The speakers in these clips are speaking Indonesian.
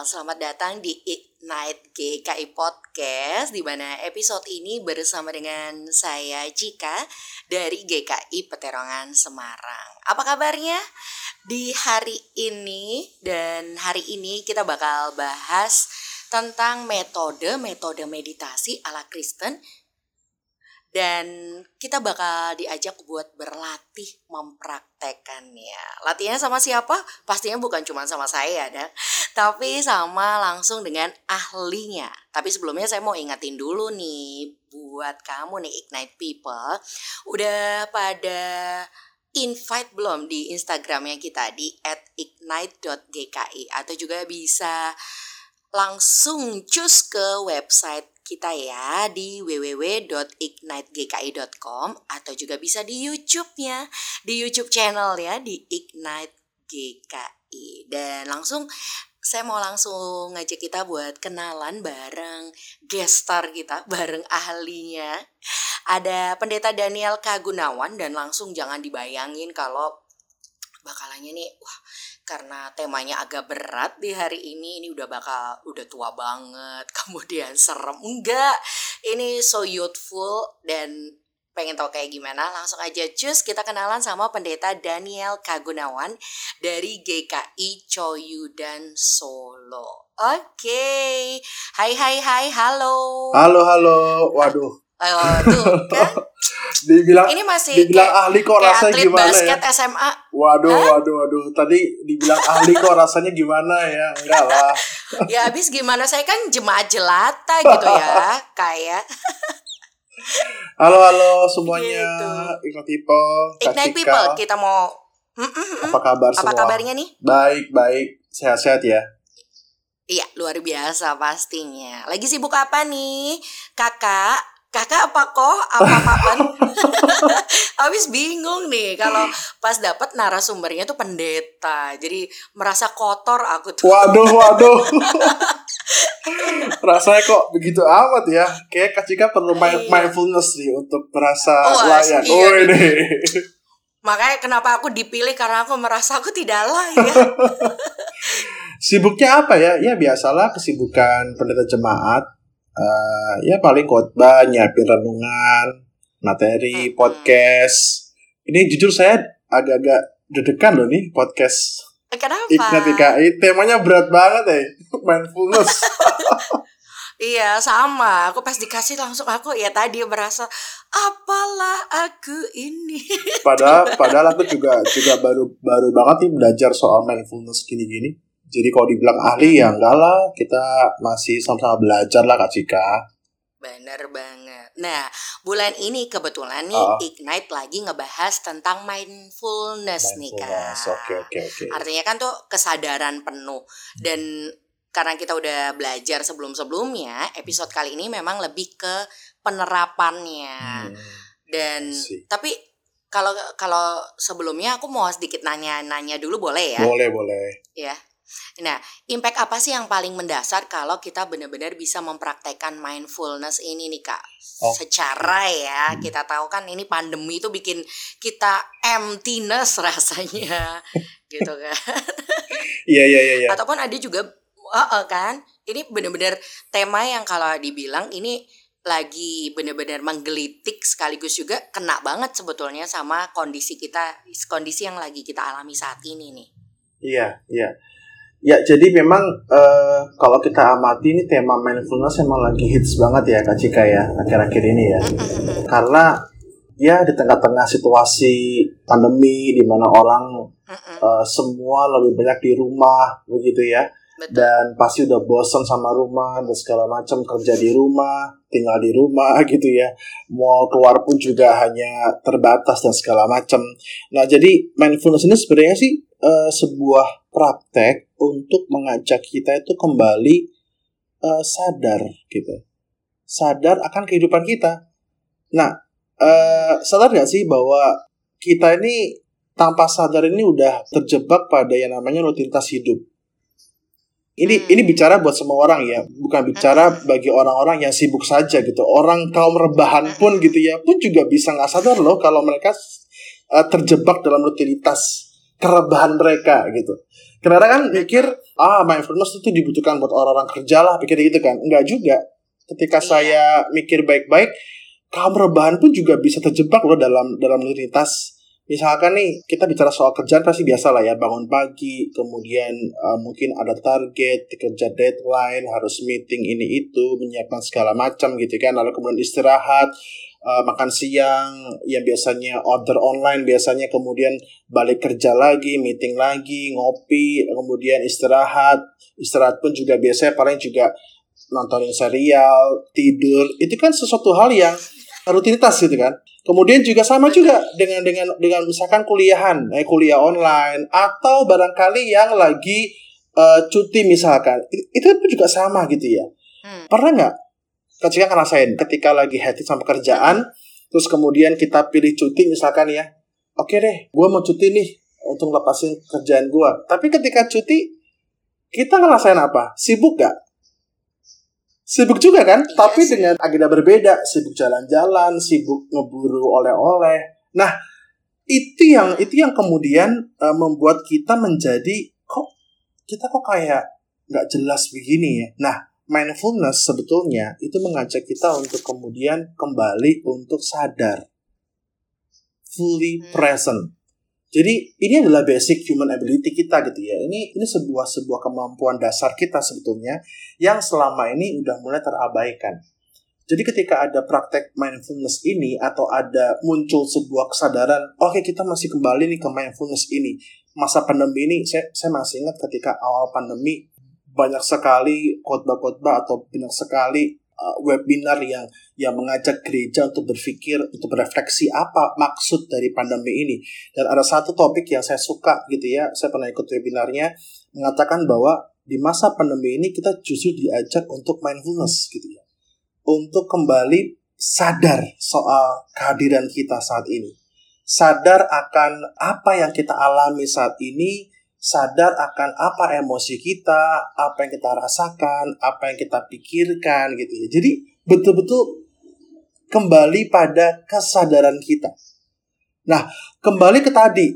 selamat datang di Ignite GKI Podcast di mana episode ini bersama dengan saya Jika dari GKI Peterongan Semarang. Apa kabarnya di hari ini dan hari ini kita bakal bahas tentang metode-metode meditasi ala Kristen dan kita bakal diajak buat berlatih mempraktekannya. Latihannya sama siapa? Pastinya bukan cuma sama saya, dan tapi sama langsung dengan ahlinya. Tapi sebelumnya saya mau ingatin dulu nih buat kamu nih Ignite People, udah pada invite belum di Instagramnya kita di @ignite.gki atau juga bisa langsung cus ke website kita ya di www.ignitegki.com atau juga bisa di YouTube-nya, di YouTube channel ya di Ignite GKI. Dan langsung saya mau langsung ngajak kita buat kenalan bareng guest star kita, bareng ahlinya. Ada Pendeta Daniel Kagunawan dan langsung jangan dibayangin kalau bakalannya nih wah karena temanya agak berat di hari ini ini udah bakal udah tua banget kemudian serem enggak ini so youthful dan pengen tahu kayak gimana langsung aja cus kita kenalan sama pendeta Daniel Kagunawan dari GKI Coyudan Solo oke okay. hai hai hai halo halo halo waduh Oh, tuh kan. dibilang ini masih dibilang kayak, ahli kok rasanya atlet gimana basket ya? SMA. Waduh, Hah? waduh, waduh. Tadi dibilang ahli kok rasanya gimana ya? Enggak lah. ya habis gimana saya kan jemaat jelata gitu ya, kayak Halo, halo semuanya. Gitu. Ignite People, Ignite Cika. People kita mau Mm, mm, mm. Apa kabar apa semua? kabarnya nih? Baik, baik. Sehat-sehat ya. Iya, luar biasa pastinya. Lagi sibuk apa nih? Kakak, kakak apa kok? Apa apaan? Habis bingung nih kalau pas dapat narasumbernya tuh pendeta. Jadi merasa kotor aku tuh. Waduh, waduh. Rasanya kok begitu amat ya. Kayak Kak Cika perlu Iya. mi- mindfulness nih untuk merasa Oh, layak. iya oh, ini. Makanya kenapa aku dipilih karena aku merasa aku tidak layak. Sibuknya apa ya? Ya biasalah kesibukan pendeta jemaat. Eh, ya paling khotbah, nyiapin renungan, materi, podcast. Ini jujur saya agak-agak deg-degan loh nih podcast Kenapa? Ignat IKI. Temanya berat banget ya, mindfulness. Iya sama, aku pas dikasih langsung aku ya tadi merasa apalah aku ini. Padahal, padahal aku juga juga baru baru banget nih belajar soal mindfulness gini-gini. Jadi kalau dibilang ahli ya enggak lah, kita masih sama-sama belajar lah Kak Cika. Bener banget. Nah, bulan ini kebetulan nih Ah. Ignite lagi ngebahas tentang mindfulness, nih Mindfulness, kak. oke oke oke. Artinya kan tuh kesadaran penuh dan karena kita udah belajar sebelum-sebelumnya, episode kali ini memang lebih ke penerapannya. Hmm, Dan sih. tapi kalau kalau sebelumnya aku mau sedikit nanya-nanya dulu boleh ya? Boleh boleh. Ya. Nah, impact apa sih yang paling mendasar kalau kita benar-benar bisa mempraktekkan mindfulness ini nih Kak? Oh. Secara ya, kita tahu kan ini pandemi itu bikin kita emptiness rasanya gitu kan. Iya iya iya. iya. Ataupun ada juga uh, kan, ini benar-benar tema yang kalau dibilang ini lagi benar-benar menggelitik sekaligus juga kena banget sebetulnya sama kondisi kita kondisi yang lagi kita alami saat ini nih. Iya, iya. Ya, jadi memang eh, kalau kita amati ini tema mindfulness emang lagi hits banget ya Kak Cika ya akhir-akhir ini ya. Karena ya di tengah-tengah situasi pandemi di mana orang eh, semua lebih banyak di rumah begitu ya. betul. Dan pasti udah bosan sama rumah dan segala macam kerja di rumah, tinggal di rumah gitu ya. Mau keluar pun juga hanya terbatas dan segala macam. Nah, jadi mindfulness ini sebenarnya sih eh, sebuah praktek untuk mengajak kita itu kembali eh, sadar gitu. Sadar akan kehidupan kita. Nah, eh, sadar gak sih bahwa kita ini tanpa sadar ini udah terjebak pada yang namanya rutinitas hidup. Ini Hmm. ini bicara buat semua orang ya, bukan bicara bagi orang-orang yang sibuk saja gitu. Orang kaum rebahan pun gitu ya, pun juga bisa nggak sadar loh kalau mereka eh, terjebak dalam rutinitas kerebahan mereka gitu. Karena kan mikir ah mindfulness itu dibutuhkan buat orang-orang kerja lah, pikir gitu kan. Enggak juga. Ketika Iya. saya mikir baik-baik, kaum rebahan pun juga bisa terjebak loh dalam dalam rutinitas. Misalkan nih kita bicara soal kerjaan pasti biasa lah ya bangun pagi, kemudian uh, mungkin ada target, kerja deadline, harus meeting ini itu, menyiapkan segala macam gitu kan, lalu kemudian istirahat, uh, makan siang, yang biasanya order online, biasanya kemudian balik kerja lagi, meeting lagi, ngopi, kemudian istirahat, istirahat pun juga biasanya paling juga nontonin serial, tidur, itu kan sesuatu hal yang rutinitas gitu kan. Kemudian juga sama juga dengan dengan dengan misalkan kuliahan, eh, kuliah online atau barangkali yang lagi eh, cuti misalkan, itu pun juga sama gitu ya. Hmm. Pernah nggak ketika ngerasain ketika lagi hectic sama kerjaan, terus kemudian kita pilih cuti misalkan ya, oke deh, gue mau cuti nih untuk lepasin kerjaan gue. Tapi ketika cuti, kita ngerasain apa? Sibuk gak? Sibuk juga kan? Iya Tapi sih. dengan agenda berbeda, sibuk jalan-jalan, sibuk ngeburu oleh-oleh. Nah, itu yang itu yang kemudian eh, membuat kita menjadi kok kita kok kayak nggak jelas begini ya. Nah, mindfulness sebetulnya itu mengajak kita untuk kemudian kembali untuk sadar, fully Hmm. present. Jadi ini adalah basic human ability kita gitu ya. Ini ini sebuah sebuah kemampuan dasar kita sebetulnya yang selama ini udah mulai terabaikan. Jadi ketika ada praktek mindfulness ini atau ada muncul sebuah kesadaran, oke kita masih kembali nih ke mindfulness ini. Masa pandemi ini saya saya masih ingat ketika awal pandemi banyak sekali khotbah-khotbah atau banyak sekali uh, webinar yang yang mengajak gereja untuk berpikir untuk berefleksi apa maksud dari pandemi ini. Dan ada satu topik yang saya suka gitu ya, saya pernah ikut webinarnya mengatakan bahwa di masa pandemi ini kita justru diajak untuk mindfulness gitu ya. Untuk kembali sadar soal kehadiran kita saat ini. Sadar akan apa yang kita alami saat ini, sadar akan apa emosi kita, apa yang kita rasakan, apa yang kita pikirkan gitu ya. Jadi betul-betul kembali pada kesadaran kita. Nah, kembali ke tadi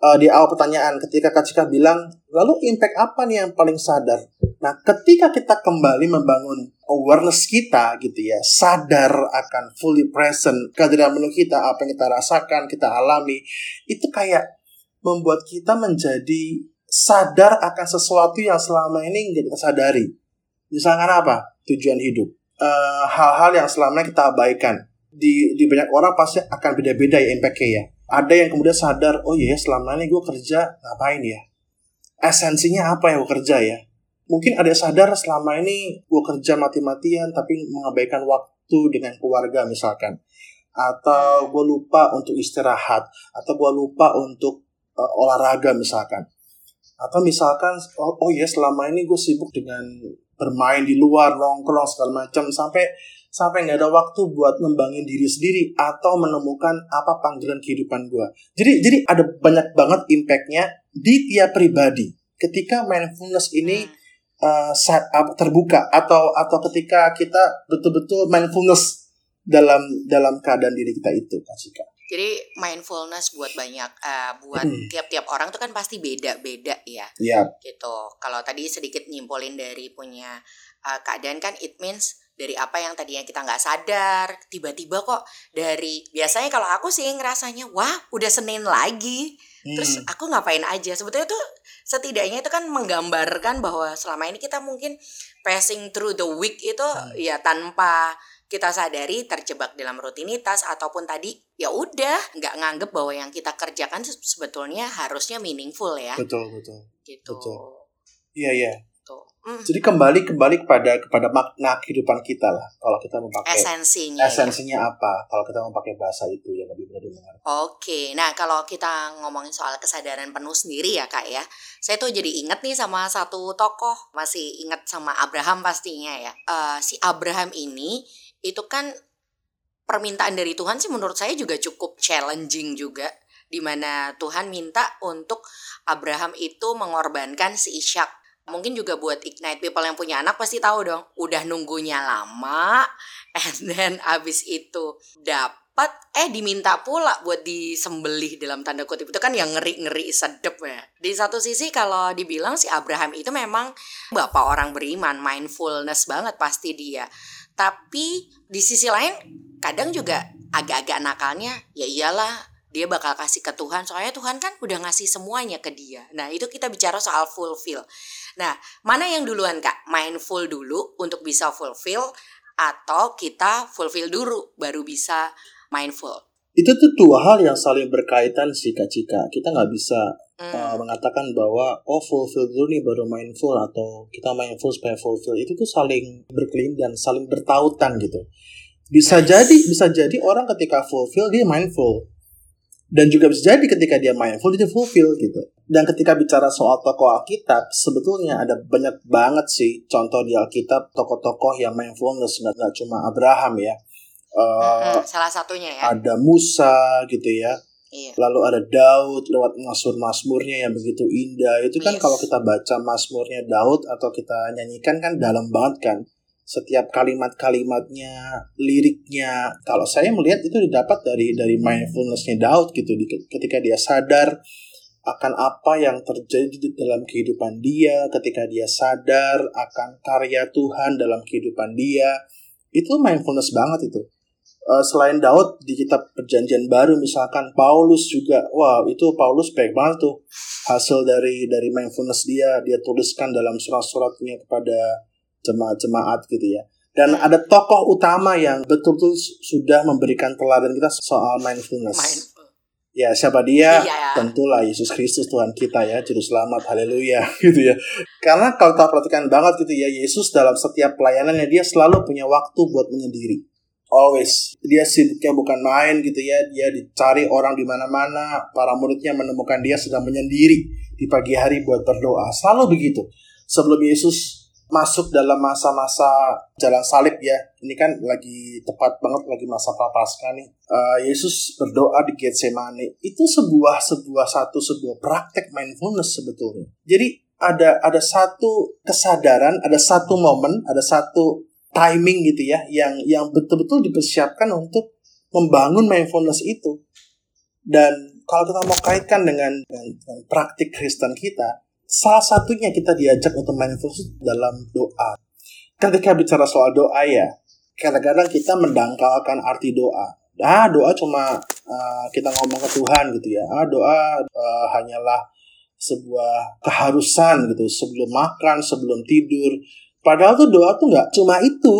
eh, di awal pertanyaan ketika Kak Cika bilang, lalu impact apa nih yang paling sadar? Nah, ketika kita kembali membangun awareness kita gitu ya, sadar akan fully present, kehadiran penuh kita, apa yang kita rasakan, kita alami, itu kayak membuat kita menjadi sadar akan sesuatu yang selama ini nggak kita sadari. Misalkan apa? Tujuan hidup. Eh, hal-hal yang selama ini kita abaikan. Di, di banyak orang pasti akan beda-beda ya impact-nya ya. Ada yang kemudian sadar, oh iya selama ini gue kerja ngapain ya? Esensinya apa yang gue kerja ya? Mungkin ada yang sadar selama ini gue kerja mati-matian tapi mengabaikan waktu dengan keluarga misalkan. Atau gue lupa untuk istirahat. Atau gue lupa untuk uh, olahraga misalkan. Atau misalkan, oh, oh ya selama ini gue sibuk dengan bermain di luar, nongkrong segala macam sampai sampai nggak ada waktu buat ngembangin diri sendiri atau menemukan apa panggilan kehidupan gue. Jadi jadi ada banyak banget impactnya di tiap pribadi. Ketika mindfulness ini uh, terbuka atau atau ketika kita betul-betul mindfulness dalam dalam keadaan diri kita itu, Kak Cika. Jadi mindfulness buat banyak eh, buat Hmm. tiap-tiap orang tuh kan pasti beda-beda ya Ya, gitu. Kalau tadi sedikit nyimpulin dari punya eh, keadaan kan it means dari apa yang tadinya kita nggak sadar tiba-tiba kok dari biasanya kalau aku sih ngerasanya wah udah Senin lagi terus Hmm. aku ngapain aja sebetulnya tuh setidaknya itu kan menggambarkan bahwa selama ini kita mungkin passing through the week itu Hmm. ya tanpa kita sadari terjebak dalam rutinitas ataupun tadi ya udah nggak nganggep bahwa yang kita kerjakan se- sebetulnya harusnya meaningful ya betul betul. gitu betul. Iya iya. Mm, Jadi kembali kembali kepada kepada makna kehidupan kita lah. Kalau kita memakai esensinya ya. esensinya apa? Kalau kita memakai bahasa itu yang lebih mudah dimengerti. Oke, nah kalau kita ngomongin soal kesadaran penuh sendiri ya kak ya, saya tuh jadi inget nih sama satu tokoh, masih inget sama Abraham pastinya ya. Eh, si Abraham ini itu kan permintaan dari Tuhan sih menurut saya juga cukup challenging juga, di mana Tuhan minta untuk Abraham itu mengorbankan si Ishak. Mungkin juga buat ignite people yang punya anak pasti tahu dong, udah nunggunya lama, and then abis itu dap dapat eh diminta pula buat disembelih dalam tanda kutip itu kan yang ngeri-ngeri sedep ya. Di satu sisi kalau dibilang si Abraham itu memang bapak orang beriman, mindfulness banget pasti dia. Tapi di sisi lain kadang juga agak-agak nakalnya ya iyalah dia bakal kasih ke Tuhan soalnya Tuhan kan udah ngasih semuanya ke dia. Nah, itu kita bicara soal fulfill. Nah, mana yang duluan Kak? Mindful dulu untuk bisa fulfill atau kita fulfill dulu baru bisa mindful? Itu tuh dua hal yang saling berkaitan sih Kak Cika. Kita nggak bisa hmm. uh, mengatakan bahwa oh fulfill dulu nih baru mindful atau kita mindful supaya fulfill. Itu tuh saling berkelindan dan saling bertautan gitu. Bisa yes. jadi bisa jadi orang ketika fulfill dia mindful dan juga bisa jadi ketika dia mindful dia fulfill gitu dan ketika bicara soal tokoh Alkitab sebetulnya ada banyak banget sih contoh di Alkitab tokoh-tokoh yang mindfulness nggak cuma Abraham ya uh, salah satunya ya ada Musa gitu ya Iya. Lalu ada Daud lewat masmur-masmurnya yang begitu indah. Itu kan yes. kalau kita baca masmurnya Daud atau kita nyanyikan kan dalam banget kan setiap kalimat-kalimatnya, liriknya. Kalau saya melihat itu didapat dari dari mindfulnessnya Daud gitu, ketika dia sadar akan apa yang terjadi dalam kehidupan dia, ketika dia sadar akan karya Tuhan dalam kehidupan dia, itu mindfulness banget itu. Uh, selain Daud di kitab Perjanjian Baru misalkan Paulus juga, wah itu Paulus baik banget tuh hasil dari dari mindfulness dia dia tuliskan dalam surat-suratnya kepada jemaat-jemaat gitu ya. Dan ada tokoh utama yang betul-betul sudah memberikan teladan kita soal mindfulness. Mindful. Ya, siapa dia? Iya. Tentulah Yesus Kristus Tuhan kita ya, juru selamat. Haleluya gitu ya. Karena kalau kita perhatikan banget gitu ya, Yesus dalam setiap pelayanannya dia selalu punya waktu buat menyendiri. Always. Dia sibuknya bukan main gitu ya. Dia dicari orang di mana-mana. Para muridnya menemukan dia sedang menyendiri di pagi hari buat berdoa. Selalu begitu. Sebelum Yesus masuk dalam masa-masa jalan salib ya. Ini kan lagi tepat banget lagi masa prapaskah nih. Uh, Yesus berdoa di Getsemani. Itu sebuah sebuah satu sebuah praktek mindfulness sebetulnya. Jadi ada ada satu kesadaran, ada satu momen, ada satu timing gitu ya yang yang betul-betul dipersiapkan untuk membangun mindfulness itu. Dan kalau kita mau kaitkan dengan, dengan, dengan praktik Kristen kita, Salah satunya kita diajak untuk mindfulness dalam doa. Ketika bicara soal doa ya, kadang-kadang kita mendangkalkan arti doa. Ah, doa cuma uh, kita ngomong ke Tuhan gitu ya. Ah, doa uh, hanyalah sebuah keharusan gitu sebelum makan, sebelum tidur. Padahal tuh doa tuh nggak cuma itu.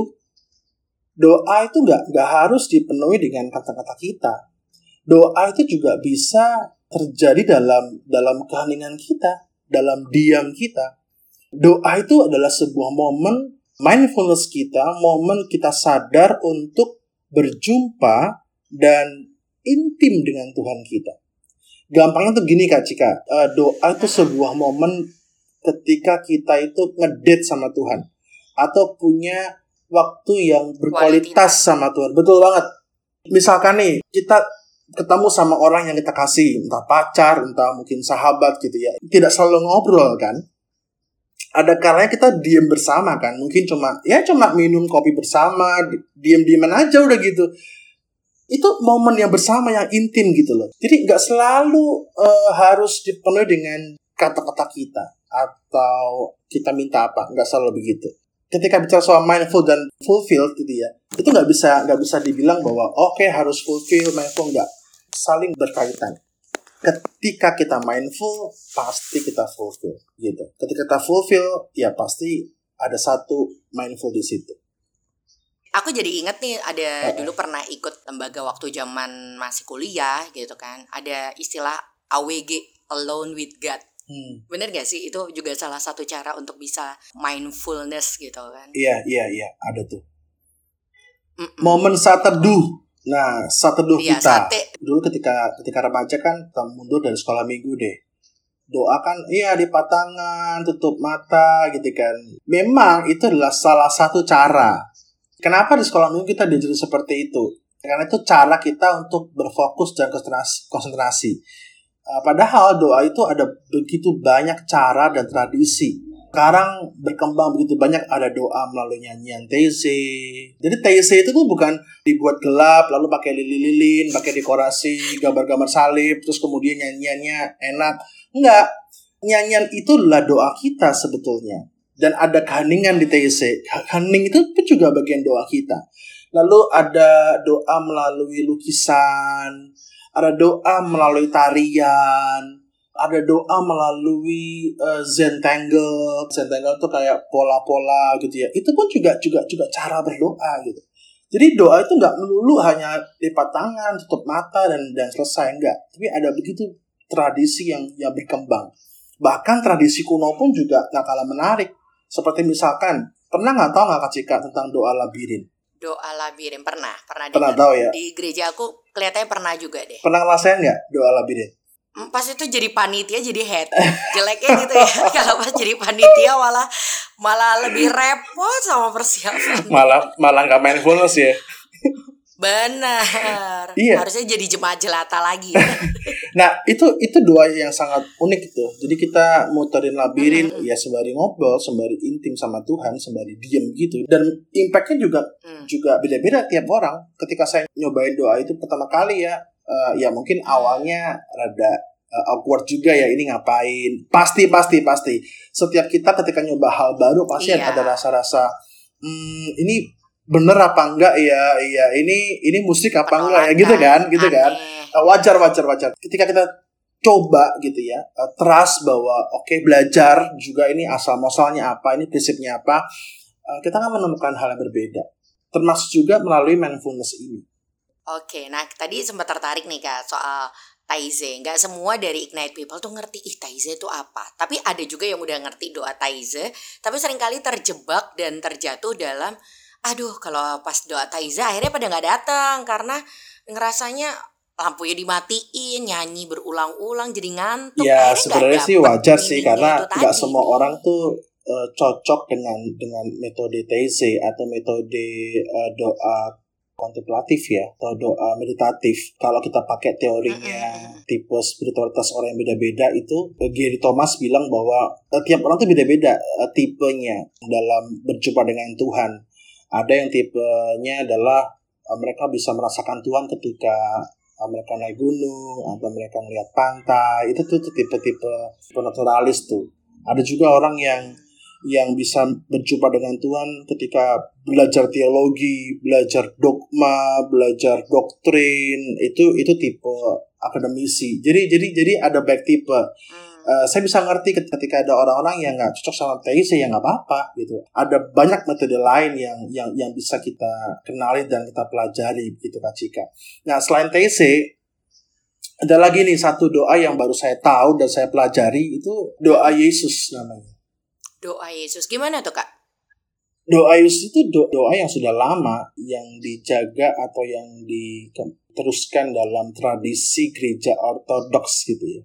Doa itu nggak nggak harus dipenuhi dengan kata-kata kita. Doa itu juga bisa terjadi dalam dalam keheningan kita dalam diam kita. Doa itu adalah sebuah momen mindfulness kita, momen kita sadar untuk berjumpa dan intim dengan Tuhan kita. Gampangnya tuh gini Kak Cika, uh, doa itu sebuah momen ketika kita itu ngedate sama Tuhan atau punya waktu yang berkualitas sama Tuhan. Betul banget. Misalkan nih, kita ketemu sama orang yang kita kasih, entah pacar, entah mungkin sahabat gitu ya. Tidak selalu ngobrol kan. Ada kalanya kita diem bersama kan. Mungkin cuma ya cuma minum kopi bersama, diem-dieman aja udah gitu. Itu momen yang bersama yang intim gitu loh. Jadi nggak selalu uh, harus dipenuhi dengan kata-kata kita atau kita minta apa, nggak selalu begitu ketika bicara soal mindful dan fulfill gitu ya itu nggak bisa nggak bisa dibilang bahwa oke okay, harus fulfill mindful nggak saling berkaitan. Ketika kita mindful, pasti kita fulfill, gitu. Ketika kita fulfill, ya pasti ada satu mindful di situ. Aku jadi inget nih ada dulu pernah ikut lembaga waktu zaman masih kuliah gitu kan. Ada istilah AWG Alone with God. Hmm. Bener gak sih itu juga salah satu cara untuk bisa mindfulness gitu kan? Iya iya iya ada tuh. Mm -mm. Momen saat teduh Nah, saat teduh iya, kita sate. dulu ketika ketika remaja kan kita mundur dari sekolah minggu deh. Doa kan iya di patangan, tutup mata gitu kan. Memang itu adalah salah satu cara. Kenapa di sekolah minggu kita diajar seperti itu? Karena itu cara kita untuk berfokus dan konsentrasi. konsentrasi. Uh, padahal doa itu ada begitu banyak cara dan tradisi sekarang berkembang begitu banyak ada doa melalui nyanyian TC. Jadi TC itu tuh bukan dibuat gelap lalu pakai lilin-lilin, pakai dekorasi, gambar-gambar salib, terus kemudian nyanyiannya enak. Enggak. Nyanyian itu adalah doa kita sebetulnya. Dan ada keheningan di TC. Kehening itu juga bagian doa kita. Lalu ada doa melalui lukisan, ada doa melalui tarian, ada doa melalui uh, Zentangle. Zentangle itu kayak pola-pola gitu ya. Itu pun juga juga juga cara berdoa gitu. Jadi doa itu nggak melulu hanya lipat tangan, tutup mata dan dan selesai enggak. Tapi ada begitu tradisi yang yang berkembang. Bahkan tradisi kuno pun juga nggak kalah menarik. Seperti misalkan pernah nggak tahu nggak Kak Cika tentang doa labirin? Doa labirin pernah, pernah. Pernah tahu ya? Di gereja aku kelihatannya pernah juga deh. Pernah ngerasain nggak doa labirin? Hmm, pas itu jadi panitia jadi head jeleknya gitu ya kalau pas jadi panitia malah malah lebih repot sama persiapan malah malah nggak mindfulness ya benar iya. harusnya jadi jemaat jelata lagi nah itu itu doa yang sangat unik itu jadi kita muterin labirin mm -hmm. ya sembari ngobrol sembari intim sama Tuhan sembari diem gitu dan impactnya juga mm. juga beda-beda tiap orang ketika saya nyobain doa itu pertama kali ya uh, ya mungkin awalnya rada uh, awkward juga ya ini ngapain pasti pasti pasti setiap kita ketika nyoba hal baru pasti iya. ada rasa-rasa hmm, ini bener apa enggak ya iya ini ini musik apa Penolakan. enggak ya gitu kan gitu Aneh. kan uh, wajar wajar wajar ketika kita coba gitu ya uh, trust bahwa oke okay, belajar juga ini asal muasalnya apa ini prinsipnya apa uh, kita akan menemukan hal yang berbeda termasuk juga melalui mindfulness ini Oke, nah tadi sempat tertarik nih kak soal Taize. Nggak semua dari Ignite People tuh ngerti ih Taize itu apa. Tapi ada juga yang udah ngerti doa Taize, tapi sering kali terjebak dan terjatuh dalam aduh kalau pas doa Taize akhirnya pada nggak datang karena ngerasanya lampunya dimatiin, nyanyi berulang-ulang jadi ngantuk. Ya sebenarnya sih wajar sih karena nggak semua orang tuh uh, cocok dengan dengan metode Taize atau metode uh, doa kontemplatif ya atau doa meditatif. Kalau kita pakai teorinya tipe spiritualitas orang yang beda-beda itu Gary Thomas bilang bahwa uh, tiap orang itu beda-beda uh, tipenya dalam berjumpa dengan Tuhan. Ada yang tipenya adalah uh, mereka bisa merasakan Tuhan ketika uh, mereka naik gunung atau mereka melihat pantai. Itu tuh tipe-tipe naturalis tuh. Ada juga orang yang yang bisa berjumpa dengan Tuhan ketika belajar teologi, belajar dogma, belajar doktrin itu itu tipe akademisi. Jadi jadi jadi ada back tipe. Hmm. Uh, saya bisa ngerti ketika ada orang-orang yang nggak cocok sama TIC ya nggak apa-apa gitu. Ada banyak metode lain yang yang yang bisa kita kenali dan kita pelajari gitu Kak Cika. Nah selain TIC ada lagi nih satu doa yang baru saya tahu dan saya pelajari itu doa Yesus namanya doa Yesus. Gimana tuh kak? Doa Yesus itu do doa yang sudah lama yang dijaga atau yang diteruskan dalam tradisi gereja ortodoks gitu ya.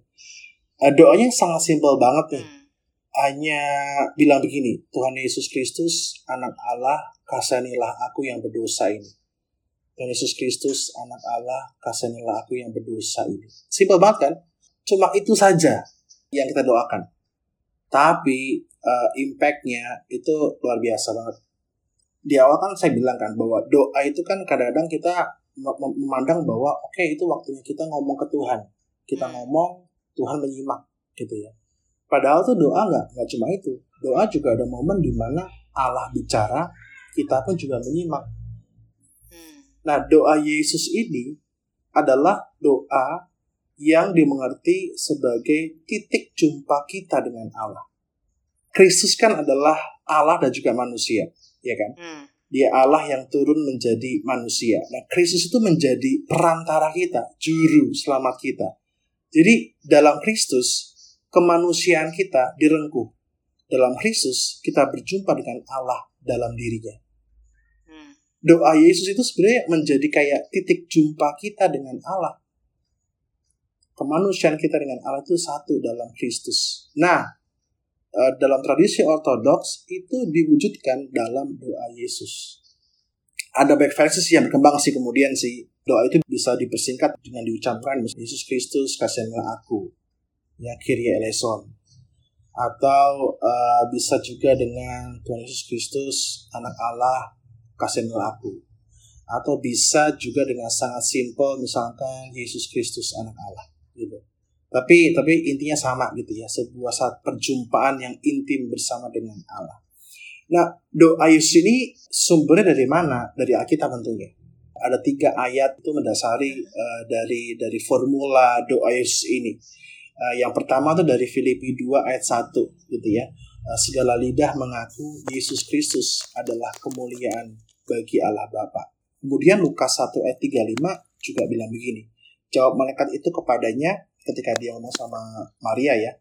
Uh, doanya sangat simpel banget nih. Hmm. Hanya bilang begini, Tuhan Yesus Kristus, anak Allah, kasanilah aku yang berdosa ini. Tuhan Yesus Kristus, anak Allah, kasanilah aku yang berdosa ini. Simpel banget kan? Cuma itu saja yang kita doakan. Tapi uh, impactnya itu luar biasa banget. Di awal kan saya bilang kan bahwa doa itu kan kadang-kadang kita memandang bahwa oke okay, itu waktunya kita ngomong ke Tuhan. Kita hmm. ngomong, Tuhan menyimak gitu ya. Padahal tuh doa nggak nggak cuma itu. Doa juga ada momen di mana Allah bicara, kita pun juga menyimak. Hmm. Nah doa Yesus ini adalah doa yang dimengerti sebagai titik jumpa kita dengan Allah. Kristus kan adalah Allah dan juga manusia, ya kan? Hmm. Dia Allah yang turun menjadi manusia. Nah, Kristus itu menjadi perantara kita, juru selamat kita. Jadi, dalam Kristus, kemanusiaan kita direngkuh. Dalam Kristus, kita berjumpa dengan Allah dalam dirinya. Hmm. Doa Yesus itu sebenarnya menjadi kayak titik jumpa kita dengan Allah kemanusiaan kita dengan Allah itu satu dalam Kristus. Nah, eh, dalam tradisi ortodoks itu diwujudkan dalam doa Yesus. Ada back verses yang berkembang sih kemudian sih. Doa itu bisa dipersingkat dengan diucapkan Yesus Kristus kasihanlah aku. Ya Kyrie eleison. atau uh, bisa juga dengan Tuhan Yesus Kristus anak Allah kasihanilah aku. Atau bisa juga dengan sangat simpel misalkan Yesus Kristus anak Allah gitu. Tapi tapi intinya sama gitu ya sebuah saat perjumpaan yang intim bersama dengan Allah. Nah doa Yesus ini sumbernya dari mana? Dari Alkitab tentunya ada tiga ayat itu mendasari uh, dari dari formula doa Yesus ini Uh, yang pertama itu dari Filipi 2 ayat 1 gitu ya. Uh, segala lidah mengaku Yesus Kristus adalah kemuliaan bagi Allah Bapa. Kemudian Lukas 1 ayat 35 juga bilang begini. Jawab malaikat itu kepadanya ketika dia ngomong sama Maria ya.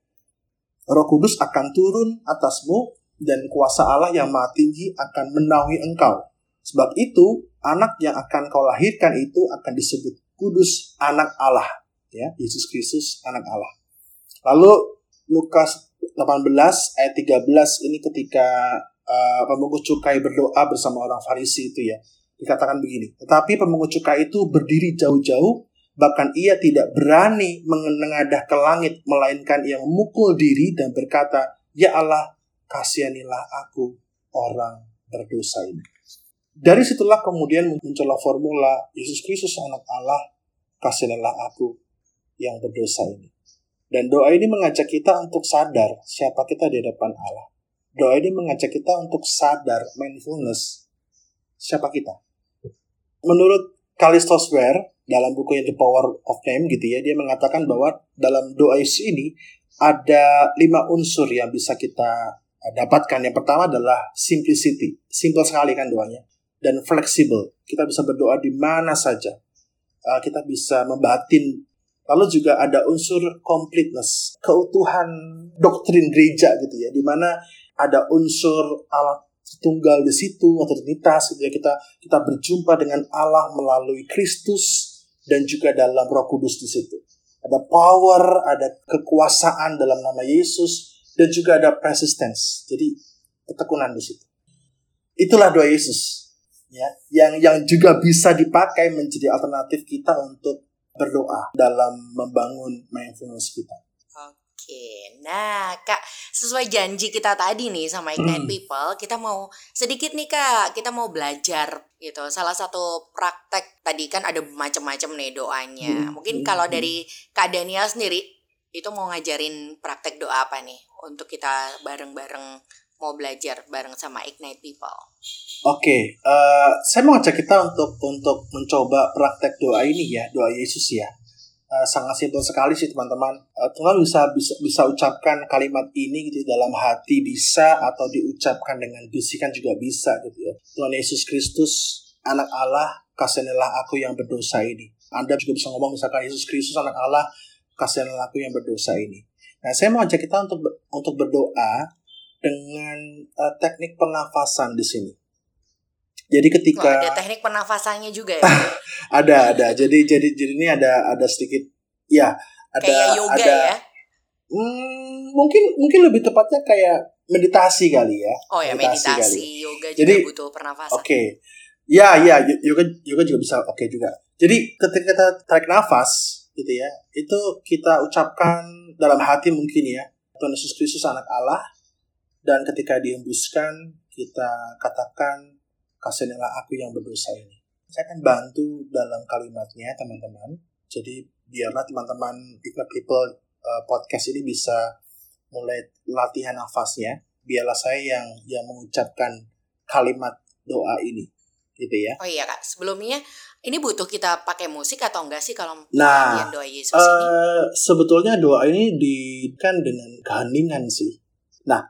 Roh Kudus akan turun atasmu dan kuasa Allah yang maha tinggi akan menaungi engkau. Sebab itu, anak yang akan kau lahirkan itu akan disebut kudus anak Allah. Ya, Yesus Kristus anak Allah. Lalu Lukas 18 ayat 13 ini ketika uh, pemungut cukai berdoa bersama orang Farisi itu ya. Dikatakan begini, tetapi pemungut cukai itu berdiri jauh-jauh bahkan ia tidak berani menengadah ke langit melainkan ia memukul diri dan berkata, "Ya Allah, kasihanilah aku orang berdosa ini." Dari situlah kemudian muncullah formula Yesus Kristus anak Allah, kasihanilah aku yang berdosa ini. Dan doa ini mengajak kita untuk sadar siapa kita di depan Allah. Doa ini mengajak kita untuk sadar mindfulness siapa kita. Menurut Kalistos Ware dalam bukunya The Power of Name gitu ya, dia mengatakan bahwa dalam doa ini ada lima unsur yang bisa kita dapatkan. Yang pertama adalah simplicity, simple sekali kan doanya, dan flexible. Kita bisa berdoa di mana saja. Uh, kita bisa membatin Lalu juga ada unsur completeness, keutuhan doktrin gereja gitu ya, di mana ada unsur Allah tunggal di situ atau gitu ya kita kita berjumpa dengan Allah melalui Kristus dan juga dalam Roh Kudus di situ. Ada power, ada kekuasaan dalam nama Yesus dan juga ada persistence. Jadi ketekunan di situ. Itulah doa Yesus ya, yang yang juga bisa dipakai menjadi alternatif kita untuk berdoa dalam membangun mindfulness kita. Oke, nah kak sesuai janji kita tadi nih sama Ignite hmm. People, kita mau sedikit nih kak, kita mau belajar gitu. Salah satu praktek tadi kan ada macam-macam nih doanya. Hmm. Mungkin hmm. kalau dari kak Daniel sendiri itu mau ngajarin praktek doa apa nih untuk kita bareng-bareng mau belajar bareng sama Ignite People. Oke, okay, uh, eh, saya mau ngajak kita untuk untuk mencoba praktek doa ini ya, doa Yesus ya. Uh, sangat simpel sekali sih teman-teman. Uh, Tuhan bisa bisa bisa ucapkan kalimat ini gitu dalam hati bisa atau diucapkan dengan bisikan juga bisa gitu ya. Tuhan Yesus Kristus, anak Allah, kasihanilah aku yang berdosa ini. Anda juga bisa ngomong misalkan Yesus Kristus anak Allah, kasihanilah aku yang berdosa ini. Nah, saya mau ajak kita untuk untuk berdoa dengan uh, teknik pernafasan di sini. Jadi ketika Wah, ada teknik pernafasannya juga ya. ada ada. Jadi jadi jadi ini ada ada sedikit ya ada kayak yoga ada, ya. Hmm, mungkin mungkin lebih tepatnya kayak meditasi kali ya. Oh ya meditasi, meditasi yoga juga jadi, butuh pernafasan. Oke. Okay. Ya ya yoga yoga juga bisa oke okay juga. Jadi ketika kita tarik nafas gitu ya, itu kita ucapkan dalam hati mungkin ya Tuhan Yesus Kristus anak Allah dan ketika dihembuskan kita katakan kasihanilah aku yang berdosa ini. Saya akan bantu dalam kalimatnya teman-teman. Jadi biarlah teman-teman Ignite People uh, podcast ini bisa mulai latihan nafasnya. Biarlah saya yang yang mengucapkan kalimat doa ini gitu ya. Oh iya kak, sebelumnya ini butuh kita pakai musik atau enggak sih kalau nah, doa Yesus uh, ini? Sebetulnya doa ini dikan dengan keheningan sih. Nah,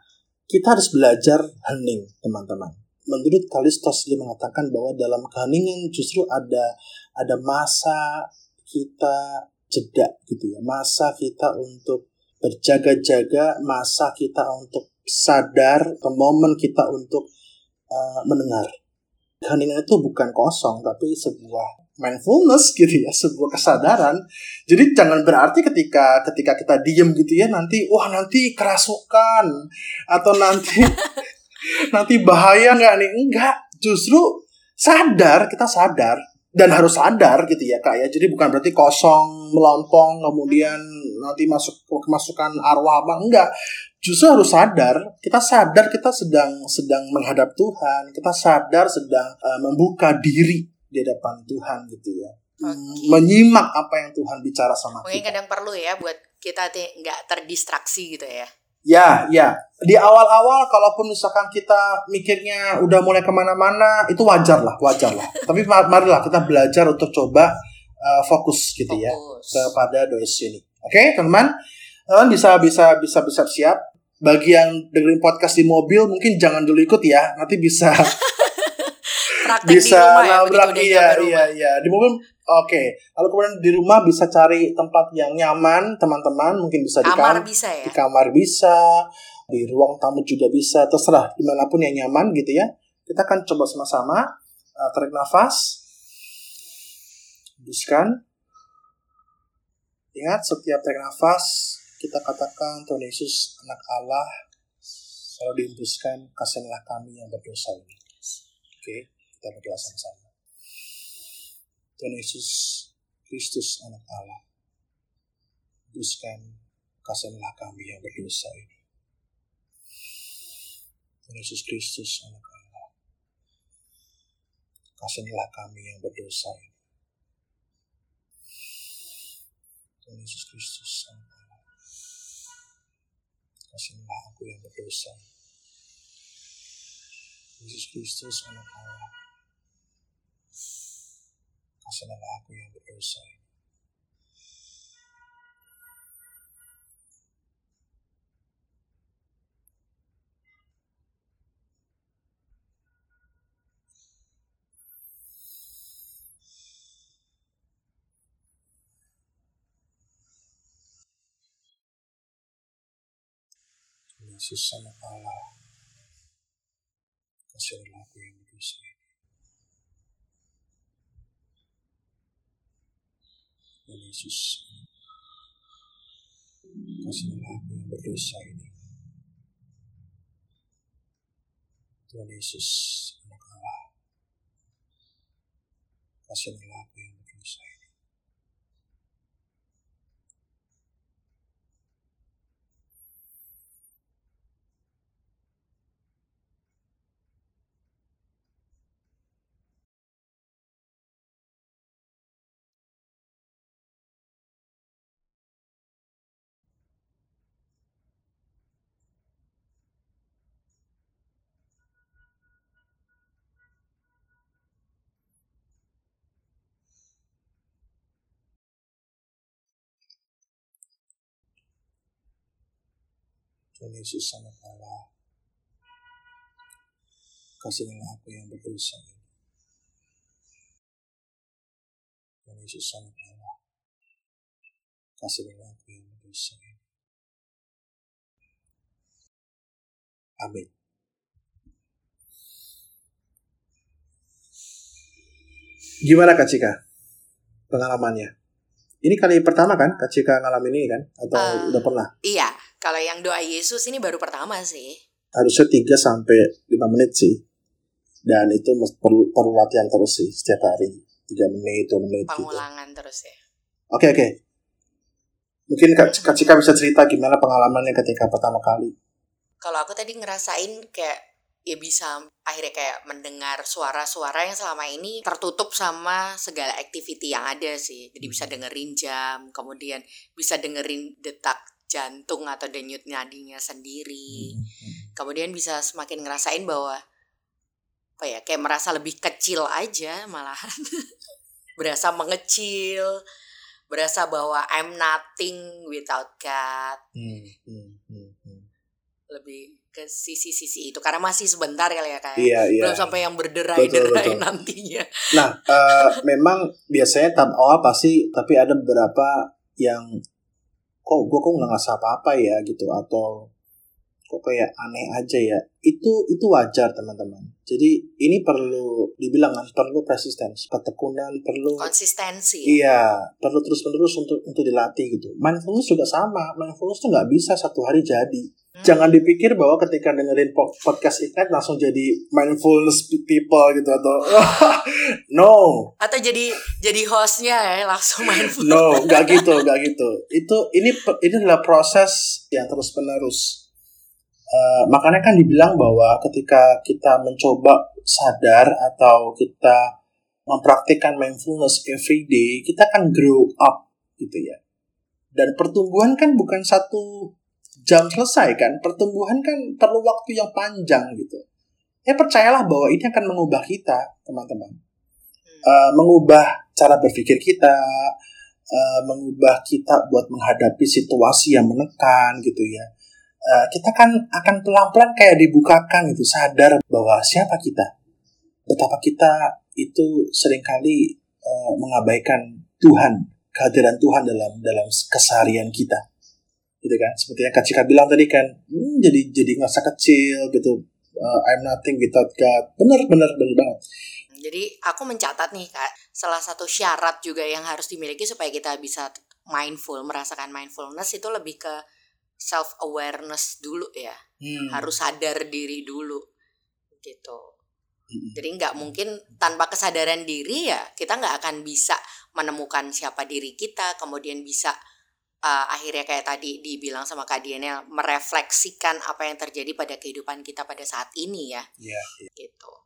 kita harus belajar hening teman-teman. Menurut Kalistos dia mengatakan bahwa dalam keheningan justru ada ada masa kita jeda gitu ya. Masa kita untuk berjaga-jaga masa kita untuk sadar atau momen kita untuk uh, mendengar. Keheningan itu bukan kosong tapi sebuah mindfulness gitu ya sebuah kesadaran jadi jangan berarti ketika ketika kita diem gitu ya nanti wah nanti kerasukan atau nanti nanti bahaya nggak nih? Enggak, justru sadar, kita sadar dan harus sadar gitu ya kak ya. Jadi bukan berarti kosong, melompong, kemudian nanti masuk kemasukan arwah apa enggak. justru harus sadar kita sadar kita sedang sedang menghadap Tuhan kita sadar sedang uh, membuka diri di depan Tuhan gitu ya okay. menyimak apa yang Tuhan bicara sama mungkin kita. kadang perlu ya buat kita nggak terdistraksi gitu ya Ya, ya. Di awal-awal, kalaupun misalkan kita mikirnya udah mulai ke mana-mana, itu wajar lah, wajar lah. Tapi marilah kita belajar untuk coba uh, fokus gitu ya fokus. ya kepada dosis ini. Oke, okay, teman-teman, teman bisa bisa bisa bisa siap bagi yang dengerin podcast di mobil mungkin jangan dulu ikut ya nanti bisa bisa di ya, nabrak iya iya iya. Di mobil oke. Okay. lalu kemudian di rumah bisa cari tempat yang nyaman teman-teman mungkin bisa kamar di kamar bisa ya? di kamar bisa di ruang tamu juga bisa terserah di mana pun yang nyaman gitu ya. Kita akan coba sama-sama uh, tarik nafas. Hembuskan ingat setiap tarik nafas kita katakan Tuhan Yesus anak Allah selalu dihembuskan kasihanlah kami yang berdosa ini. Oke, kita berdoa sama-sama. Tuhan Yesus Kristus anak Allah hembuskan kasihanlah kami yang berdosa ini. Tuhan Yesus Kristus anak Allah kasihanlah kami yang berdosa ini. Tuhan Yesus Kristus anak kasihlah aku yang berdosa. Yesus Kristus anak Allah. Kasihlah aku yang berdosa Yesus sama Allah. Kasihlah aku yang berdosa ini. Dan Yesus, kasihlah aku yang berdosa ini. Tuhan Yesus, anak Allah. Kasihlah aku yang Yesus anak Allah. Kasihlah aku yang berdosa ini. Tuhan Yesus anak Allah. Kasihlah aku yang berdosa ini. Amin. Gimana Kak Cika? Pengalamannya? Ini kali pertama kan Kak Cika ngalamin ini kan? Atau uh, udah pernah? Iya, kalau yang doa Yesus ini baru pertama sih. Harusnya 3 sampai 5 menit sih. Dan itu perlu perlu latihan terus sih setiap hari. 3 menit, 2 menit gitu. Pengulangan gitu. terus ya. Oke, okay, oke. Okay. Mungkin Kak, Kak Cika bisa cerita gimana pengalamannya ketika pertama kali. Kalau aku tadi ngerasain kayak ya bisa akhirnya kayak mendengar suara-suara yang selama ini tertutup sama segala activity yang ada sih. Jadi bisa hmm. dengerin jam, kemudian bisa dengerin detak jantung atau denyut nadinya sendiri. Hmm, hmm. Kemudian bisa semakin ngerasain bahwa apa ya kayak merasa lebih kecil aja malahan. berasa mengecil, berasa bahwa I'm nothing without God. Hmm, hmm, hmm, hmm. Lebih ke sisi-sisi itu karena masih sebentar kali ya kayak iya, iya. belum sampai yang berderai-derai nantinya. Nah, uh, memang biasanya tahap awal pasti tapi ada beberapa yang kok gue kok nggak ngerasa apa-apa ya gitu atau kok kayak aneh aja ya. Itu itu wajar teman-teman. Jadi ini perlu dibilang kan perlu persistence ketekunan perlu konsistensi iya perlu terus menerus untuk untuk dilatih gitu. Mindfulness juga sama. Mindfulness tuh nggak bisa satu hari jadi. Hmm. jangan dipikir bahwa ketika dengerin podcast ikat langsung jadi mindfulness people gitu atau no. Atau jadi jadi hostnya ya langsung mindfulness. No nggak gitu nggak gitu. Itu ini ini adalah proses yang terus menerus Uh, makanya kan dibilang bahwa ketika kita mencoba sadar atau kita mempraktikkan mindfulness every day, kita akan grow up gitu ya. Dan pertumbuhan kan bukan satu jam selesai kan, pertumbuhan kan perlu waktu yang panjang gitu. Ya percayalah bahwa ini akan mengubah kita, teman-teman. Uh, mengubah cara berpikir kita, uh, mengubah kita buat menghadapi situasi yang menekan gitu ya uh, kita kan akan pelan-pelan kayak dibukakan itu sadar bahwa siapa kita? Betapa kita itu sering kali uh, mengabaikan Tuhan kehadiran Tuhan dalam dalam keseharian kita. Gitu kan? Seperti yang Kak Cika bilang tadi kan hmm, jadi jadi ngerasa kecil gitu. Uh, I'm nothing without God. Benar benar benar banget. Jadi aku mencatat nih kak salah satu syarat juga yang harus dimiliki supaya kita bisa mindful merasakan mindfulness itu lebih ke self awareness dulu ya hmm. harus sadar diri dulu gitu hmm. jadi nggak mungkin tanpa kesadaran diri ya kita nggak akan bisa menemukan siapa diri kita kemudian bisa uh, akhirnya kayak tadi dibilang sama Kak Diana merefleksikan apa yang terjadi pada kehidupan kita pada saat ini ya yeah, yeah. gitu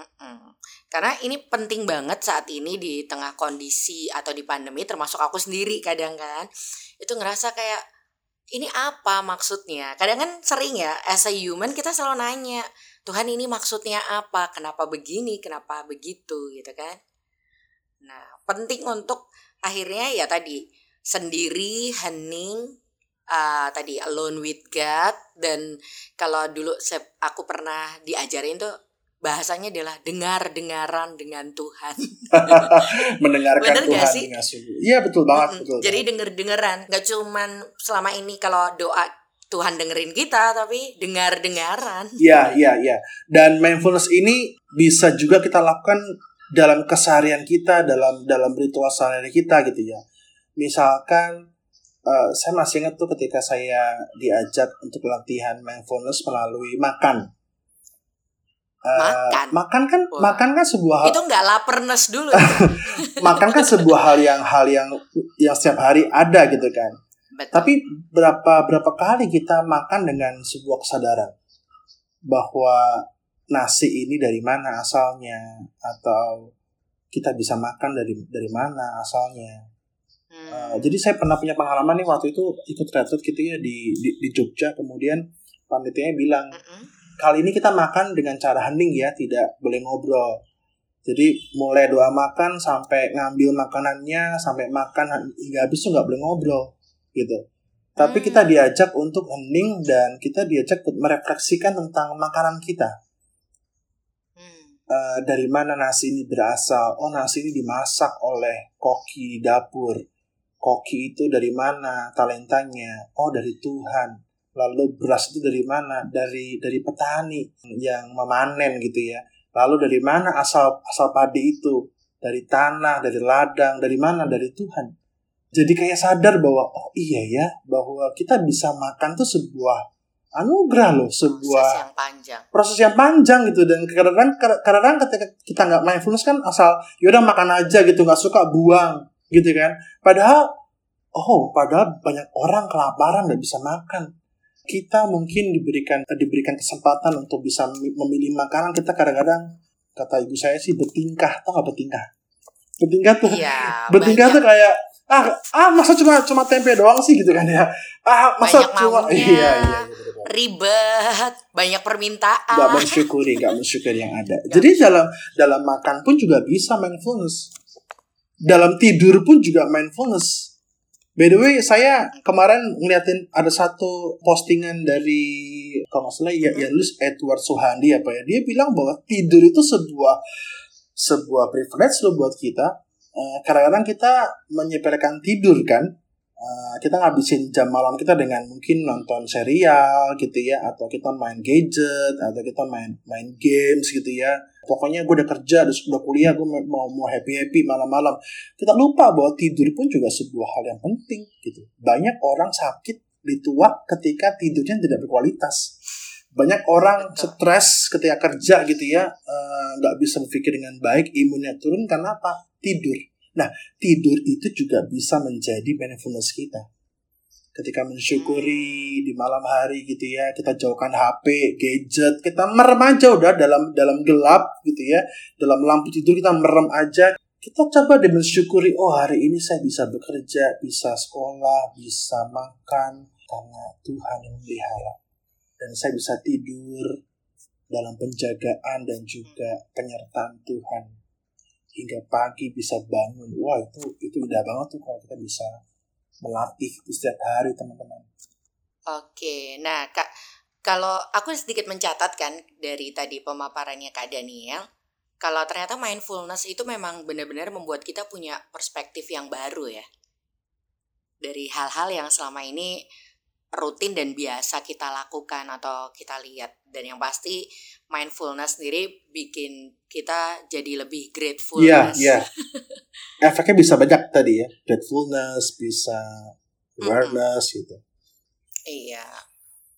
Mm-mm. Karena ini penting banget saat ini di tengah kondisi atau di pandemi, termasuk aku sendiri kadang kan, itu ngerasa kayak ini apa maksudnya? Kadang kan sering ya, as a human kita selalu nanya, Tuhan ini maksudnya apa? Kenapa begini? Kenapa begitu? Gitu kan? Nah, penting untuk akhirnya ya tadi sendiri, hening, uh, tadi alone with God dan kalau dulu aku pernah diajarin tuh bahasanya adalah dengar-dengaran dengan Tuhan. Mendengarkan Bener Tuhan sih? dengan Iya betul banget. Mm -hmm. betul Jadi denger-dengeran, gak cuman selama ini kalau doa Tuhan dengerin kita, tapi dengar-dengaran. Iya, iya, iya. Dan mindfulness ini bisa juga kita lakukan dalam keseharian kita, dalam dalam ritual sehari kita gitu ya. Misalkan uh, saya masih ingat tuh ketika saya diajak untuk latihan mindfulness melalui makan makan. makan kan Wah. makan kan sebuah hal itu nggak lapernes dulu makan kan sebuah hal yang hal yang yang setiap hari ada gitu kan Betul. tapi berapa berapa kali kita makan dengan sebuah kesadaran bahwa nasi ini dari mana asalnya atau kita bisa makan dari dari mana asalnya hmm. uh, jadi saya pernah punya pengalaman nih waktu itu ikut retreat gitu ya di di, di Jogja kemudian panitianya bilang mm -hmm kali ini kita makan dengan cara hening ya, tidak boleh ngobrol. Jadi mulai doa makan sampai ngambil makanannya, sampai makan hingga habis tuh nggak boleh ngobrol gitu. Tapi hmm. kita diajak untuk hening dan kita diajak untuk merefleksikan tentang makanan kita. Uh, dari mana nasi ini berasal? Oh nasi ini dimasak oleh koki dapur. Koki itu dari mana talentanya? Oh dari Tuhan lalu beras itu dari mana? Dari dari petani yang memanen gitu ya. Lalu dari mana asal asal padi itu? Dari tanah dari ladang dari mana? Dari Tuhan. Jadi kayak sadar bahwa oh iya ya bahwa kita bisa makan tuh sebuah anugerah loh sebuah proses yang panjang. proses yang panjang gitu. Dan kadang-kadang kadang ketika kita nggak mindfulness kan asal yaudah makan aja gitu nggak suka buang gitu kan. Padahal oh padahal banyak orang kelaparan nggak bisa makan kita mungkin diberikan diberikan kesempatan untuk bisa memilih makanan. Kita kadang-kadang kata ibu saya sih bertingkah. Tau gak bertingkah? Bertingkah tuh iya, bertingkah banyak. tuh kayak ah ah masa cuma cuma tempe doang sih? Gitu kan ya. Ah masa banyak cuma maunya, iya, iya, iya ribet. Banyak permintaan. Nggak mensyukuri nggak mensyukuri yang ada. Gak. jadi dalam dalam makan pun juga bisa mindfulness. Dalam tidur pun juga mindfulness By the way, saya kemarin ngeliatin ada satu postingan dari kalau nggak salah ya, ya Lus Edward Suhandi apa ya. Dia bilang bahwa tidur itu sebuah sebuah privilege loh buat kita. Uh, kadang-kadang kita menyepelekan tidur kan. Uh, kita ngabisin jam malam kita dengan mungkin nonton serial gitu ya atau kita main gadget atau kita main main games gitu ya pokoknya gue udah kerja udah kuliah gue mau mau happy happy malam-malam. Kita lupa bahwa tidur pun juga sebuah hal yang penting gitu. Banyak orang sakit di tua ketika tidurnya tidak berkualitas. Banyak orang stres ketika kerja gitu ya eh, nggak uh, bisa berpikir dengan baik imunnya turun karena apa? Tidur. Nah, tidur itu juga bisa menjadi mindfulness kita. Ketika mensyukuri di malam hari gitu ya kita jauhkan HP gadget kita merem aja udah dalam dalam gelap gitu ya. Dalam lampu tidur kita merem aja. Kita coba deh mensyukuri oh hari ini saya bisa bekerja bisa sekolah bisa makan karena Tuhan yang memelihara dan saya bisa tidur dalam penjagaan dan juga penyertaan Tuhan. Hingga pagi bisa bangun. Wah itu itu indah banget tuh kalau kita bisa melatih itu setiap hari teman-teman. Oke, nah kak kalau aku sedikit mencatat kan dari tadi pemaparannya kak Daniel, kalau ternyata mindfulness itu memang benar-benar membuat kita punya perspektif yang baru ya dari hal-hal yang selama ini rutin dan biasa kita lakukan atau kita lihat dan yang pasti mindfulness sendiri bikin kita jadi lebih grateful. Iya, iya. Efeknya bisa banyak tadi ya. Gratefulness, bisa awareness mm -hmm. gitu. Iya.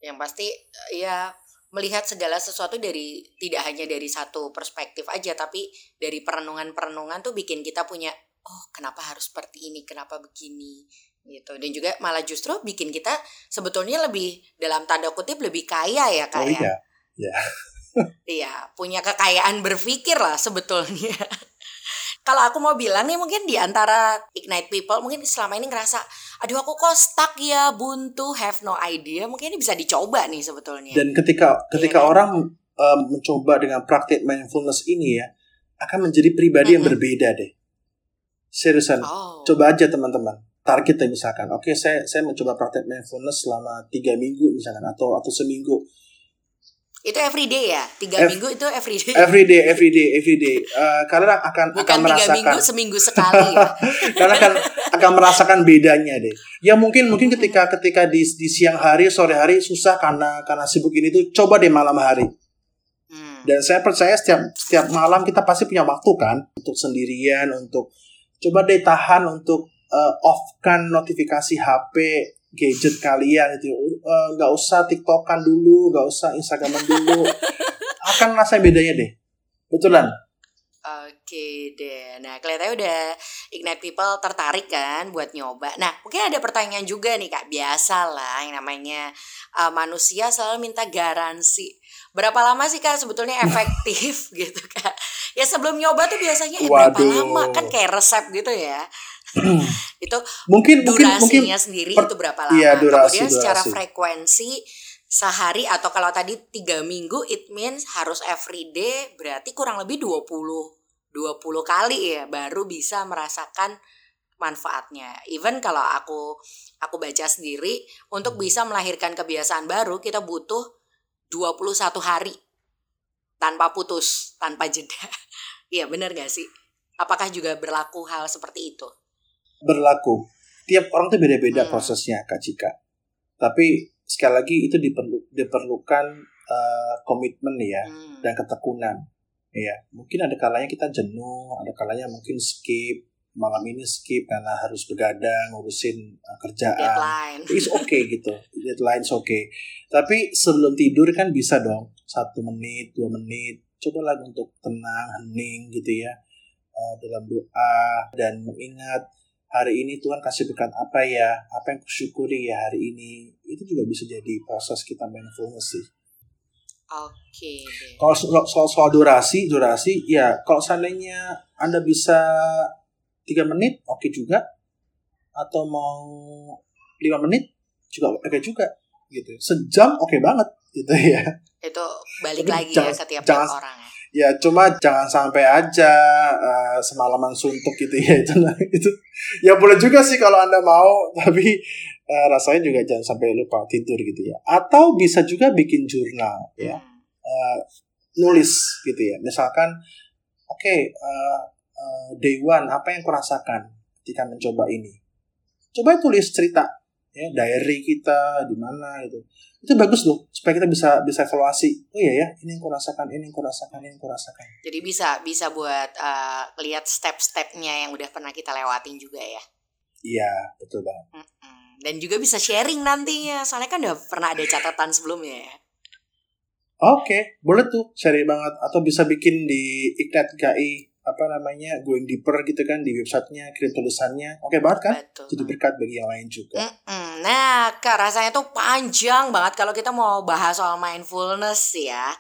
Yang pasti ya melihat segala sesuatu dari tidak hanya dari satu perspektif aja tapi dari perenungan-perenungan tuh bikin kita punya oh kenapa harus seperti ini, kenapa begini gitu dan juga malah justru bikin kita sebetulnya lebih dalam tanda kutip lebih kaya ya kak oh, ya. iya. Ya. iya, punya kekayaan berpikir lah sebetulnya. Kalau aku mau bilang nih mungkin di antara Ignite People mungkin selama ini ngerasa aduh aku kok stuck ya buntu have no idea mungkin ini bisa dicoba nih sebetulnya. Dan ketika ketika yeah, orang um, mencoba dengan praktik mindfulness ini ya akan menjadi pribadi mm -hmm. yang berbeda deh. Seriusan, oh. coba aja teman-teman target ya misalkan oke okay, saya saya mencoba praktek mindfulness selama tiga minggu misalkan atau atau seminggu. Itu everyday ya? Tiga F minggu itu everyday everyday everyday everyday uh, kalian akan Bukan akan merasakan minggu seminggu sekali. Ya. karena akan akan merasakan bedanya deh. Ya mungkin mungkin ketika ketika di, di siang hari sore hari susah karena karena sibuk ini tuh coba deh malam hari. Hmm. dan saya percaya setiap setiap malam kita pasti punya waktu kan? Untuk sendirian untuk coba deh tahan untuk uh, off kan notifikasi HP gadget kalian itu eh, nggak uh, usah tiktokan dulu nggak usah instagraman dulu akan rasa bedanya deh betulan Oke deh, nah kelihatannya udah Ignite People tertarik kan buat nyoba. Nah mungkin ada pertanyaan juga nih kak, biasa lah yang namanya uh, manusia selalu minta garansi. Berapa lama sih kak sebetulnya efektif gitu kak? Ya sebelum nyoba tuh biasanya eh, berapa lama kan kayak resep gitu ya. itu mungkin durasinya mungkin, sendiri per, itu berapa lama? Iya, durasi, Kemudian durasi. secara frekuensi sehari atau kalau tadi tiga minggu it means harus everyday berarti kurang lebih 20 20 kali ya baru bisa merasakan manfaatnya. Even kalau aku aku baca sendiri untuk bisa melahirkan kebiasaan baru kita butuh 21 hari tanpa putus, tanpa jeda. Iya benar gak sih? Apakah juga berlaku hal seperti itu? berlaku. Tiap orang tuh beda-beda hmm. prosesnya, Kak Cika. Tapi sekali lagi itu diperlu, diperlukan uh, komitmen ya hmm. dan ketekunan. Ya, mungkin ada kalanya kita jenuh, ada kalanya mungkin skip malam ini skip karena harus begadang ngurusin uh, kerjaan. Deadline. It's okay gitu. Deadline's okay. Tapi sebelum tidur kan bisa dong satu menit, dua menit. Coba lagi untuk tenang, hening gitu ya. Uh, dalam doa dan mengingat hari ini Tuhan kasih berkat apa ya, apa yang kusyukuri ya hari ini, itu juga bisa jadi proses kita mindfulness sih. Oke. Okay. Kalau soal, soal durasi, durasi, ya kalau seandainya Anda bisa tiga menit, oke okay juga. Atau mau lima menit, juga oke okay juga. gitu. Sejam oke okay banget gitu ya. Itu balik Tapi lagi ya jangan, ya setiap jangan, orang ya ya cuma jangan sampai aja uh, semalaman suntuk gitu ya itu nah, itu ya boleh juga sih kalau anda mau tapi uh, rasanya juga jangan sampai lupa tidur gitu ya atau bisa juga bikin jurnal ya uh, nulis gitu ya misalkan oke okay, uh, uh, day one apa yang kurasakan ketika mencoba ini? Coba tulis cerita ya diary kita di mana gitu. Itu bagus loh supaya kita bisa bisa evaluasi. Oh iya ya ini yang kurasakan ini yang kurasakan ini yang kurasakan jadi bisa bisa buat uh, lihat step-stepnya yang udah pernah kita lewatin juga ya? Iya betul banget. Mm -mm. dan juga bisa sharing nantinya soalnya kan udah pernah ada catatan sebelumnya ya. Oke, okay, boleh tuh sharing banget. Atau bisa bikin di Ignite GI apa namanya going deeper gitu kan di websitenya kirim tulisannya oke banget kan Betul. jadi berkat bagi yang lain juga Mm-mm. Nah, Kak, rasanya tuh panjang banget kalau kita mau bahas soal mindfulness ya.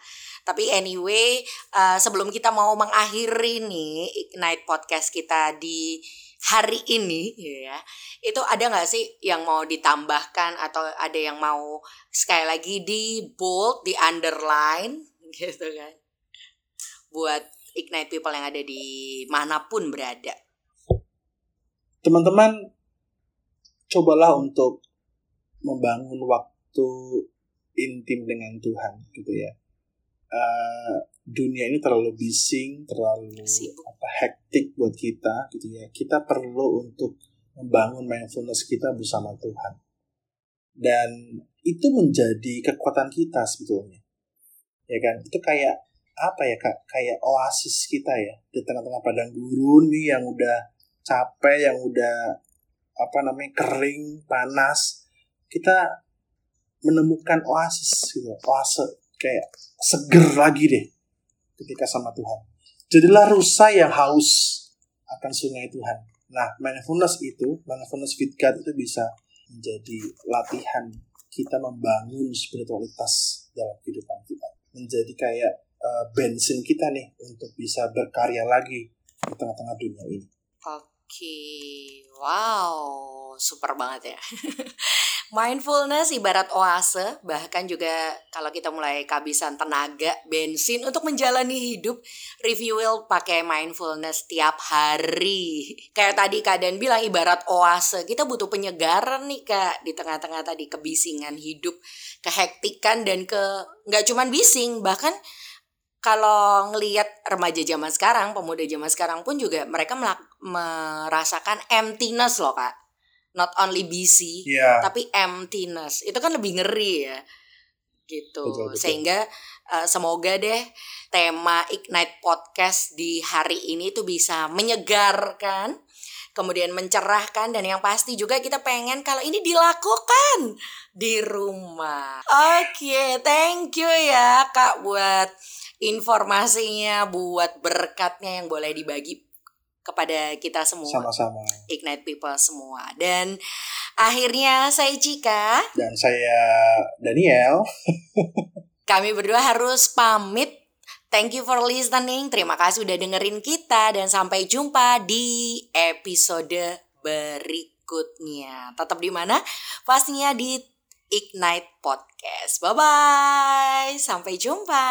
Tapi anyway, uh, sebelum kita mau mengakhiri nih Ignite podcast kita di hari ini ya, itu ada nggak sih yang mau ditambahkan atau ada yang mau sekali lagi di bold, di underline gitu kan? Buat Ignite people yang ada di mana pun berada. teman-teman cobalah untuk membangun waktu intim dengan Tuhan gitu ya. Eh, dunia ini terlalu bising terlalu Sibuk. apa hektik buat kita gitu ya. Kita perlu untuk membangun mindfulness kita bersama Tuhan. Dan itu menjadi kekuatan kita sebetulnya. Ya kan? Itu kayak apa ya kak? Kayak oasis kita ya di tengah-tengah padang gurun nih yang udah capek yang udah apa namanya kering panas. Kita menemukan oasis gitu oase kayak seger lagi deh ketika sama Tuhan. Jadilah rusa yang haus akan sungai Tuhan. Nah mindfulness itu mindfulness with God itu bisa menjadi latihan kita membangun spiritualitas dalam kehidupan kita. Menjadi kayak eh, bensin kita nih untuk bisa berkarya lagi di tengah-tengah dunia ini Oke, wow, super banget ya. Mindfulness ibarat oase, bahkan juga kalau kita mulai kehabisan tenaga, bensin untuk menjalani hidup, refuel pakai mindfulness tiap hari. Kayak tadi Kak Dan bilang ibarat oase, kita butuh penyegaran nih Kak di tengah-tengah tadi kebisingan hidup, kehektikan dan ke nggak cuman bising, bahkan kalau ngelihat remaja zaman sekarang, pemuda zaman sekarang pun juga mereka merasakan emptiness loh kak. Not only busy, Iya tapi emptiness. Itu kan lebih ngeri ya. Gitu. Betul, betul. Sehingga eh, semoga deh tema Ignite Podcast di hari ini tuh bisa menyegarkan, kemudian mencerahkan dan yang pasti juga kita pengen kalau ini dilakukan di rumah. Oke, thank you ya Kak buat informasinya, buat berkatnya yang boleh dibagi kepada kita semua. sama-sama Ignite People semua. Dan akhirnya saya Cika, dan saya Daniel kami berdua harus pamit. Thank you for listening. Terima kasih udah dengerin kita dan sampai jumpa di episode berikutnya. Tetap di mana? Pastinya di Ignite Podcast. Bye bye. Sampai jumpa.